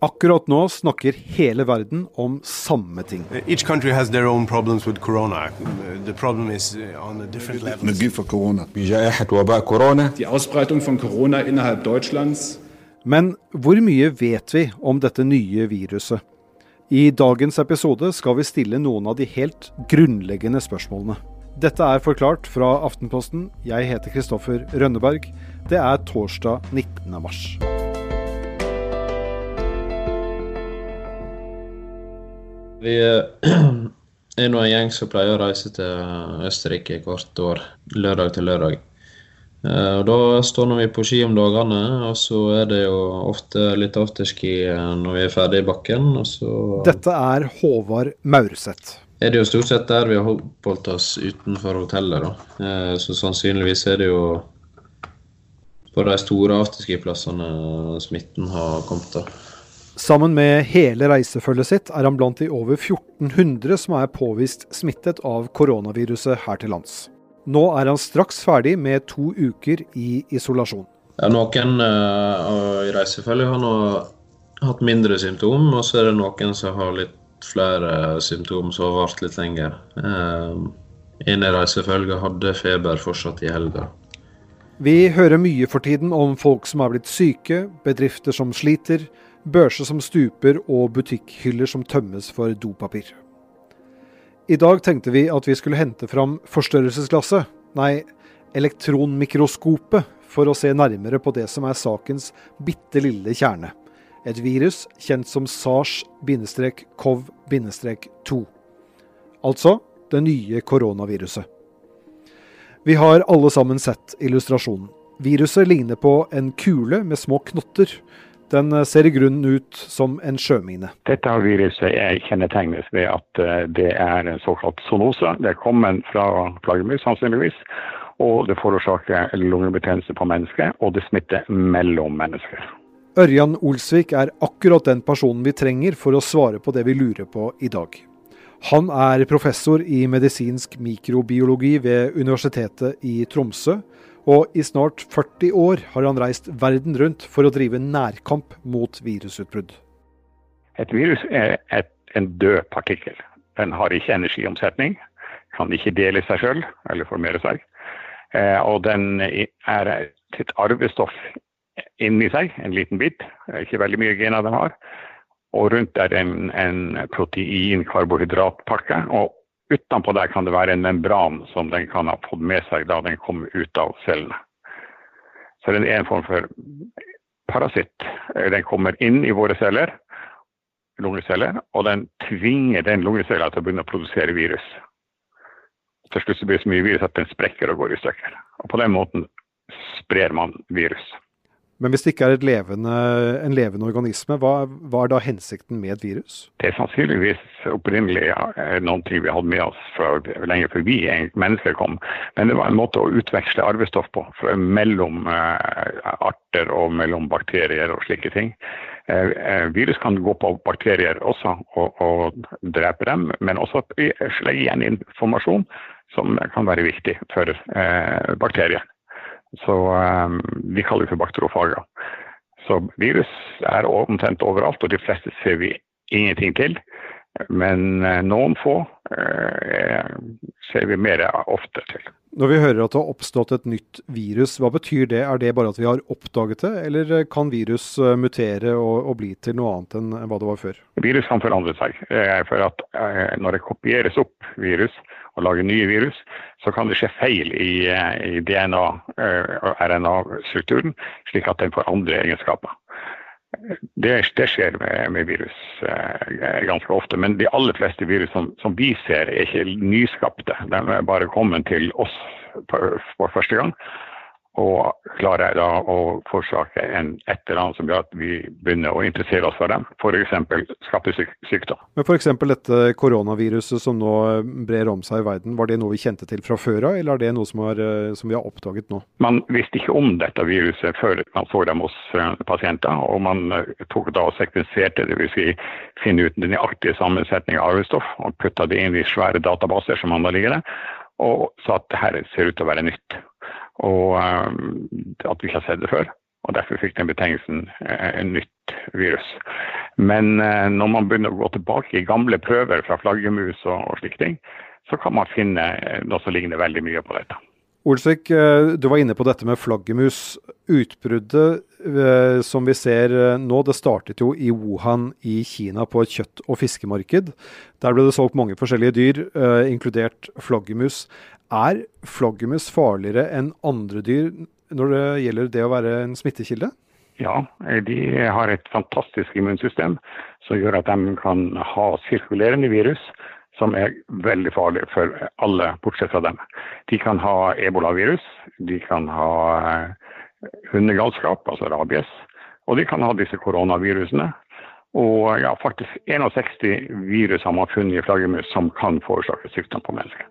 Akkurat nå snakker hele verden om samme ting. Each country has their own problems with corona. The problem is on a different level. Die Ausbreitung von Corona innerhalb Deutschlands. Men hvor mye vet vi om dette nye viruset? I dagens episode skal vi stille noen av de helt grunnleggende spørsmålene. Dette er Forklart fra Aftenposten. Jeg heter Kristoffer Rønneberg. Det er torsdag 19. mars. Vi er nå en gjeng som pleier å reise til Østerrike hvert år, lørdag til lørdag. Eh, og Da står vi på ski om dagene, og så er det jo ofte litt afterski eh, når vi er ferdig i bakken. Og så Dette er Håvard Maurseth. er det jo stort sett der vi har oppholdt oss utenfor hotellet, da. Eh, Så sannsynligvis er det jo på de store afterskiplassene smitten har kommet. da. Sammen med hele reisefølget sitt er han blant de over 1400 som er påvist smittet av koronaviruset her til lands. Nå er han straks ferdig med to uker i isolasjon. Ja, noen uh, i reisefølget har nå hatt mindre symptom, og så er det noen som har litt flere symptom som har vart litt lenger. Uh, en i reisefølget hadde feber fortsatt i helga. Vi hører mye for tiden om folk som er blitt syke, bedrifter som sliter, børser som stuper og butikkhyller som tømmes for dopapir. I dag tenkte vi at vi skulle hente fram forstørrelsesglasset, nei, elektronmikroskopet, for å se nærmere på det som er sakens bitte lille kjerne. Et virus kjent som SARS-CoV-2. Altså det nye koronaviruset. Vi har alle sammen sett illustrasjonen. Viruset ligner på en kule med små knotter. Den ser i grunnen ut som en sjømine. Dette viruset er kjennetegnes ved at eh, det er en såkalt zoonose. Det er kommet fra flaggermus sannsynligvis. Og det forårsaker lungebetennelse på mennesker, og det smitter mellom mennesker. Ørjan Olsvik er akkurat den personen vi trenger for å svare på det vi lurer på i dag. Han er professor i medisinsk mikrobiologi ved Universitetet i Tromsø, og i snart 40 år har han reist verden rundt for å drive nærkamp mot virusutbrudd. Et virus er et, en død partikkel. Den har ikke energiomsetning, kan ikke dele seg sjøl eller formere seg. Eh, og den er et arvestoff inni seg, en liten bit. Ikke veldig mye gener den har. Og rundt er en, en protein-karbohydratpakke. Og utenpå der kan det være en membran som den kan ha fått med seg da den kommer ut av cellene. Så den er en form for parasitt. Den kommer inn i våre celler, lungeceller, og den tvinger den lungecella til å begynne å produsere virus. Til slutt blir det så mye virus at den sprekker og går i stykker. Og På den måten sprer man virus. Men hvis det ikke er levende, en levende organisme, hva, hva, er da hensikten med et virus? Det er sannsynligvis opprinnelig ja, noen ting vi hadde med oss fra lenge før vi mennesker kom. Men det var en måte å utveksle arvestoff på mellom eh, arter og mellom bakterier og slike ting. Eh, virus kan gå på bakterier også og, og drepe dem, men også legge igjen informasjon som kan være viktig for eh, bakterier. Så um, vi kaller det for bakterofaga. Så virus er omtrent overalt, og de fleste ser vi ingenting til. Men uh, noen få ser vi mer ofte til. Når vi hører at det har oppstått et nytt virus, hva betyr det? Er det bare at vi har oppdaget det, eller kan virus mutere og, og bli til noe annet enn hva det var før? Virus kan forandre seg. For at når det kopieres opp virus, og lager nye virus, så kan det skje feil i, i DNA- og RNA-strukturen, slik at den får andre egenskaper. Det, det skjer med, med, virus eh, ganske ofte, men de aller fleste virus som, som, vi ser, er ikke nyskapte. De er bare kommet til oss for første gang og klarer da å forårsake en et eller annet som gjør at vi begynner å interessere oss for dem, f.eks. skattesykdom. Men f.eks. dette koronaviruset som nå brer om seg i verden, var det noe vi kjente til fra før av, eller er det noe som, er, som, vi har oppdaget nå? Man visste ikke om dette viruset før man så dem hos eh, pasienter, og man eh, tok da og sekvenserte, dvs. Si, finne ut den nøyaktige sammensetningen av arvestoff og putta det inn i svære databaser som man da ligger der, og sa at dette ser ut til å være nytt og um, at vi ikke har sett det før. Og Derfor fikk den betegnelsen eh, en nytt virus. Men eh, når man begynner å gå tilbake i gamle prøver fra flaggermus og, og slike ting, så kan man finne noe som ligner veldig mye på dette. Olsvik, du var inne på dette med flaggermus. Utbruddet som vi ser nå, det startet jo i Wuhan i Kina på et kjøtt- og fiskemarked. Der ble det solgt mange forskjellige dyr, inkludert flaggermus. Er flaggermus farligere enn andre dyr når det gjelder det å være en smittekilde? Ja, de har et fantastisk immunsystem som gjør at de kan ha sirkulerende virus som er veldig farlig for alle, bortsett fra dem. De kan ha ebolavirus, de kan ha eh, hundegalskap, altså rabies, og de kan ha disse koronavirusene. Og ja, faktisk 61 virus har man funnet i flaggermus som kan forårsake sykdom på mennesker.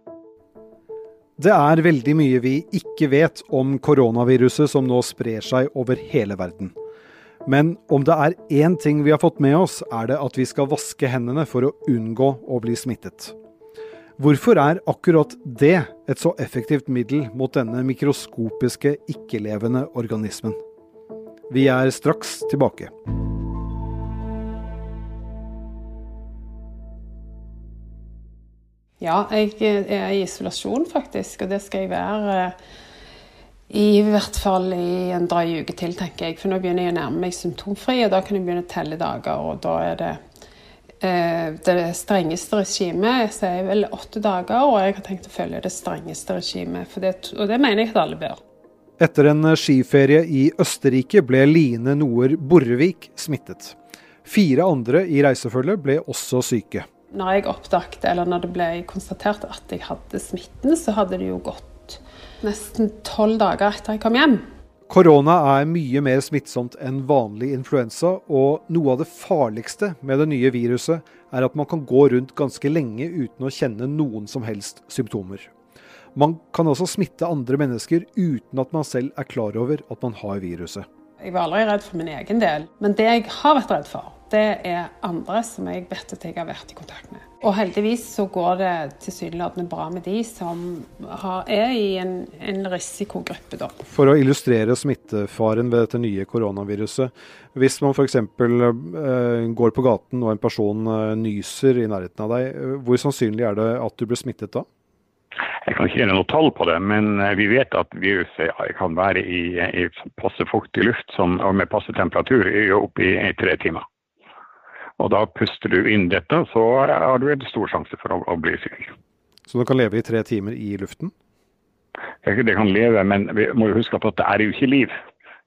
Det er veldig mye vi ikke vet om koronaviruset som nå sprer seg over hele verden. Men om det er én ting vi har fått med oss, er det at vi skal vaske hendene for å unngå å bli smittet. Hvorfor er akkurat det et så effektivt middel mot denne mikroskopiske, ikke-levende organismen? Vi er straks tilbake. Ja, jeg er i isolasjon faktisk, og det skal jeg være eh, i hvert fall i en drøy uke til, tenker jeg. For nå begynner jeg å nærme meg symptomfri, og da kan jeg begynne å telle dager. Og da er det eh, det strengeste regimet så er vel åtte dager, og jeg har tenkt å følge det strengeste regimet. Og det mener jeg at alle bør. Etter en skiferie i Østerrike ble Line Noer Borrevik smittet. Fire andre i reisefølget ble også syke. Når jeg oppdaget, eller når det ble konstatert at jeg hadde smitten, så hadde det jo gått nesten tolv dager etter jeg kom hjem. Korona er mye mer smittsomt enn vanlig influensa, og noe av det farligste med det nye viruset er at man kan gå rundt ganske lenge uten å kjenne noen som helst symptomer. Man kan også smitte andre mennesker uten at man selv er klar over at man har viruset. Jeg var aldri redd for min egen del, men det jeg har vært redd for, det er andre som jeg vet at jeg har vært i kontakt med. Og heldigvis så går det tilsynelatende bra med de som har, er i en, en risikogruppe, da. For å illustrere smittefaren ved dette nye koronaviruset. Hvis man f.eks. Eh, går på gaten og en person eh, nyser i nærheten av deg, eh, hvor sannsynlig er det at du blir smittet da? Jeg kan ikke gjøre noe tall på det, men vi vet at viruset kan være i, i passe fuktig luft som, og med passe temperatur opp i tre timer. Og da puster du inn dette, så har du en stor sjanse for å, å bli syk. Så du kan leve i tre timer i luften? Det, det kan leve, men vi må jo huske på at det er jo ikke liv.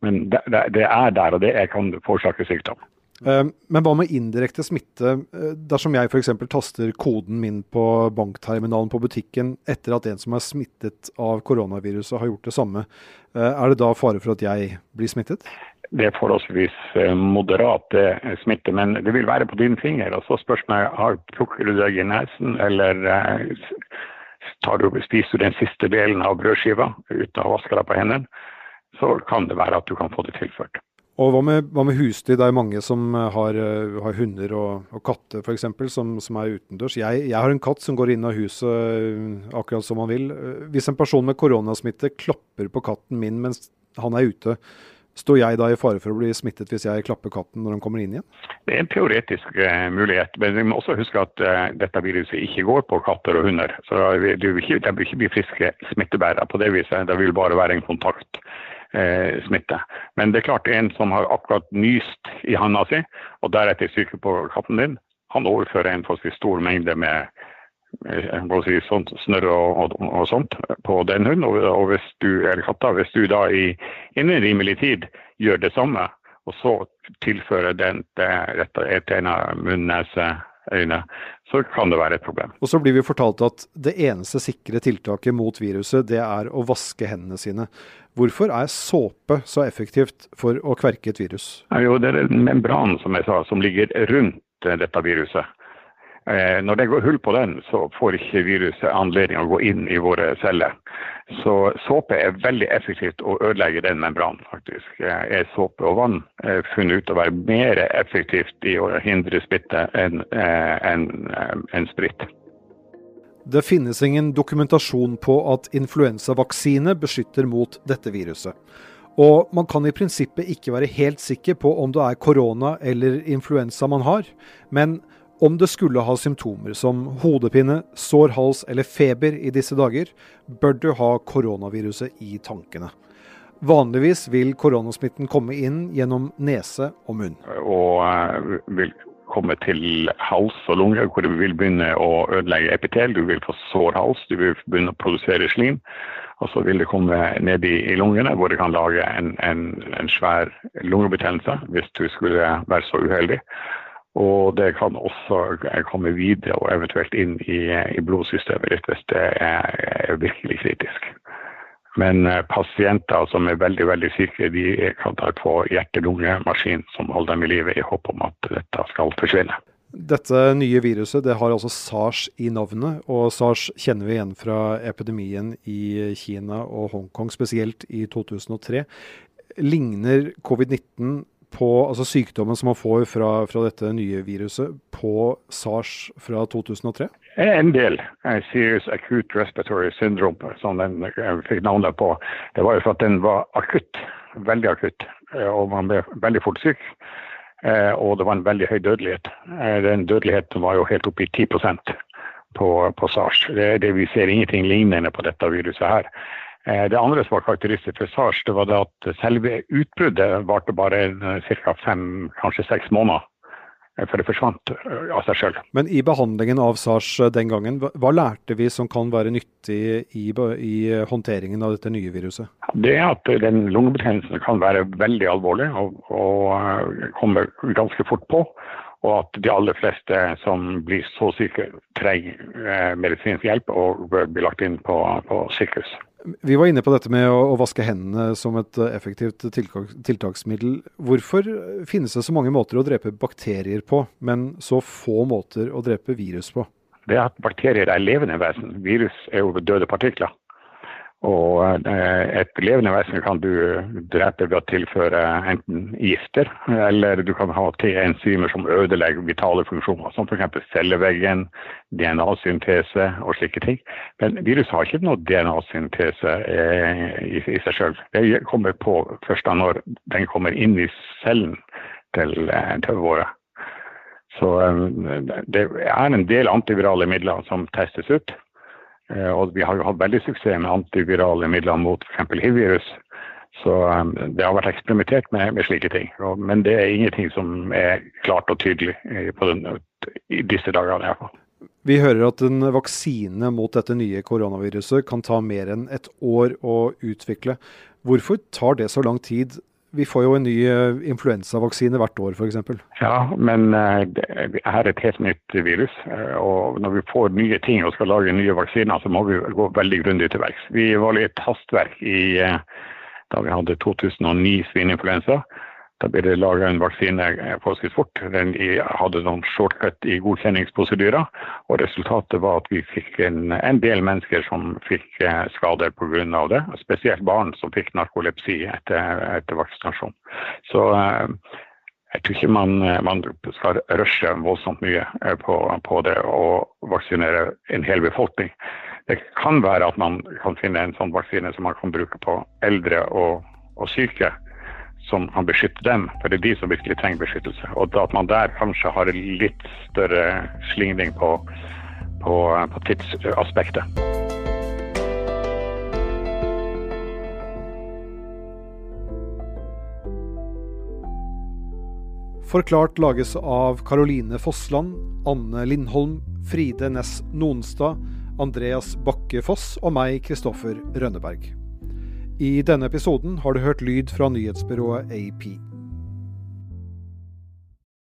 Men det, det, det er der, og det kan forårsake sykdom. Eh, men hva med indirekte smitte? Eh, dersom jeg f.eks. taster koden min på bankterminalen på butikken etter at en som er smittet av koronaviruset har gjort det samme, eh, er det da fare for at jeg blir smittet? Det er forholdsvis moderate moderat smitte, men det vil være på din finger. og Så spørs det om plukker du deg i nesen, eller tar du, spiser du den siste delen av brødskiva uten å vaske deg på hendene. Så kan det være at du kan få det tilført. Og Hva med, hva med husdyr? Det er mange som har, eh, har hunder og, og katter f.eks. Som, som er utendørs. Jeg, jeg, har en katt som går inn av huset akkurat som han vil. Hvis en person med koronasmitte klapper på katten min mens han er ute, Står jeg da i fare for å bli smittet hvis jeg klapper katten når han kommer inn igjen? Det er en teoretisk uh, mulighet, men vi må også huske at uh, dette viruset ikke går på katter og hunder. Så det vil ikke, de vil ikke bli friske smittebærere på det viset. Det vil bare være en kontaktsmitte. smitte. men det er klart en som har akkurat nyst i handa si, og deretter syke på katten din, han overfører en forholdsvis stor mengde med si, sånt, snørr og, og, og, sånt på den hunden. Og, og, hvis du er katta, hvis du da i, innen rimelig tid gjør det samme, og så tilfører den dette etegna munn, nese, øyne, så kan det være et problem. Og så blir vi fortalt at det eneste sikre tiltaket mot viruset, det er å vaske hendene sine. Hvorfor er såpe så effektivt for å kverke et virus? Ja, jo, det er en membran som jeg sa, som ligger rundt dette viruset. Eh, når det går hull på den, så får ikke viruset anledning å gå inn i våre celler. Så såpe er veldig effektivt å ødelegge den membranen, faktisk. Eh, er såpe og vann funnet ut å være mer effektivt i å hindre smitte enn en, eh, en sprit. Det finnes ingen dokumentasjon på at influensavaksine beskytter mot dette viruset. Og man kan i prinsippet ikke være helt sikker på om det er korona eller influensa man har, men om det skulle ha symptomer som hodepine, sår hals eller feber i disse dager, bør du ha koronaviruset i tankene. Vanligvis vil koronasmitten komme inn gjennom nese og munn. Og uh, vil komme til hals og lunger, hvor det vil begynne å ødelegge epitel. Du vil få sår hals, du vil begynne å produsere slim. Og så vil det komme ned i, i lungene, hvor det kan lage en, en, en svær lungebetennelse hvis du skulle være så uheldig. Og det kan også komme videre og eventuelt inn i, i blodsystemet hvis det er, er virkelig kritisk. Men eh, pasienter som er veldig veldig syke, de kan ta på hjerte-lunge-maskin som holder dem i live, i håp om at dette skal forsvinne. Dette nye viruset det har altså SARS i navnet, og SARS kjenner vi igjen fra epidemien i Kina og Hongkong, spesielt i 2003. Ligner covid-19 på altså sykdommen som man får fra, fra, dette nye viruset, på SARS fra 2003? En del. Serious acute respiratory syndrome, som den fikk navnet på. Det var jo for at den var akutt. Veldig akutt. Eh, og man ble veldig fort syk. Eh, og det var en veldig høy dødelighet. Eh, den dødeligheten var jo helt oppe i 10% på, på SARS. Det, det, vi ser ingenting lignende på dette viruset her. Eh, det andre som var karakteristisk for SARS, det var det at selve utbruddet varte bare ca. fem, kanskje seks måneder. Eh, for det forsvant eh, av seg sjøl. Men i behandlingen av SARS den gangen, hva lærte vi som kan være nyttig i, i håndteringen av dette nye viruset? Det er at den lungebetennelsen kan være veldig alvorlig og, og komme ganske fort på og at de aller fleste som blir så syke, trenger medisinsk hjelp og bør bli lagt inn på, på sykehus. Vi var inne på dette med å, vaske hendene som et eh, effektivt tiltaksmiddel. Hvorfor finnes det så mange måter å drepe bakterier på, men så få måter å drepe virus på? Det er at bakterier er levende vesen. Virus er jo døde partikler. Og eh, et levende vesen kan du drepe ved å tilføre enten gifter, eller du kan ha T-enzymer som ødelegger vitale funksjoner, som f.eks. celleveggen, DNA-syntese og slike ting. Men viruset har ikke noe DNA-syntese eh, i, seg selv. Det kommer på først da når den kommer inn i cellen til, eh, til våre. Så det er en del antivirale midler som testes ut. Eh, og vi har jo hatt veldig suksess med antivirale midler mot f.eks. hiv-virus. Så um, det har vært eksperimentert med, med slike ting. Men det er ingenting som er klart og tydelig i, den, i disse dagene. i. Vi hører at en vaksine mot dette nye koronaviruset kan ta mer enn et år å utvikle. Hvorfor tar det så lang tid vi får jo en ny eh, influensavaksine hvert år f.eks. Ja, men uh, det er et helt nytt virus. Uh, og når vi får nye ting og skal lage nye vaksiner, så må vi gå veldig grundig til verks. Vi var litt hastverk i, da vi hadde 2009 svineinfluensa. Da ble det laga en vaksine forholdsvis fort. Den hadde noen shortcut i godkjenningsprosedyrer. Og resultatet var at vi fikk en, en del mennesker som fikk eh, skader pga. det. Spesielt barn som fikk narkolepsi etter, etter vaksinasjon. Så eh, jeg tror ikke man, man, skal rushe voldsomt mye eh, på, på det å vaksinere en hel befolkning. Det kan være at man kan finne en sånn vaksine som man kan bruke på eldre og, og syke som kan beskytte dem, for det er de som virkelig trenger beskyttelse. Og at man der kanskje har litt større slingring på, på, på tidsaspektet. Forklart lages av Caroline Fossland, Anne Lindholm, Fride Næss Nonstad, Andreas Bakke Foss og meg, Kristoffer Rønneberg. I denne episoden har du hørt lyd fra nyhetsbyrået AP.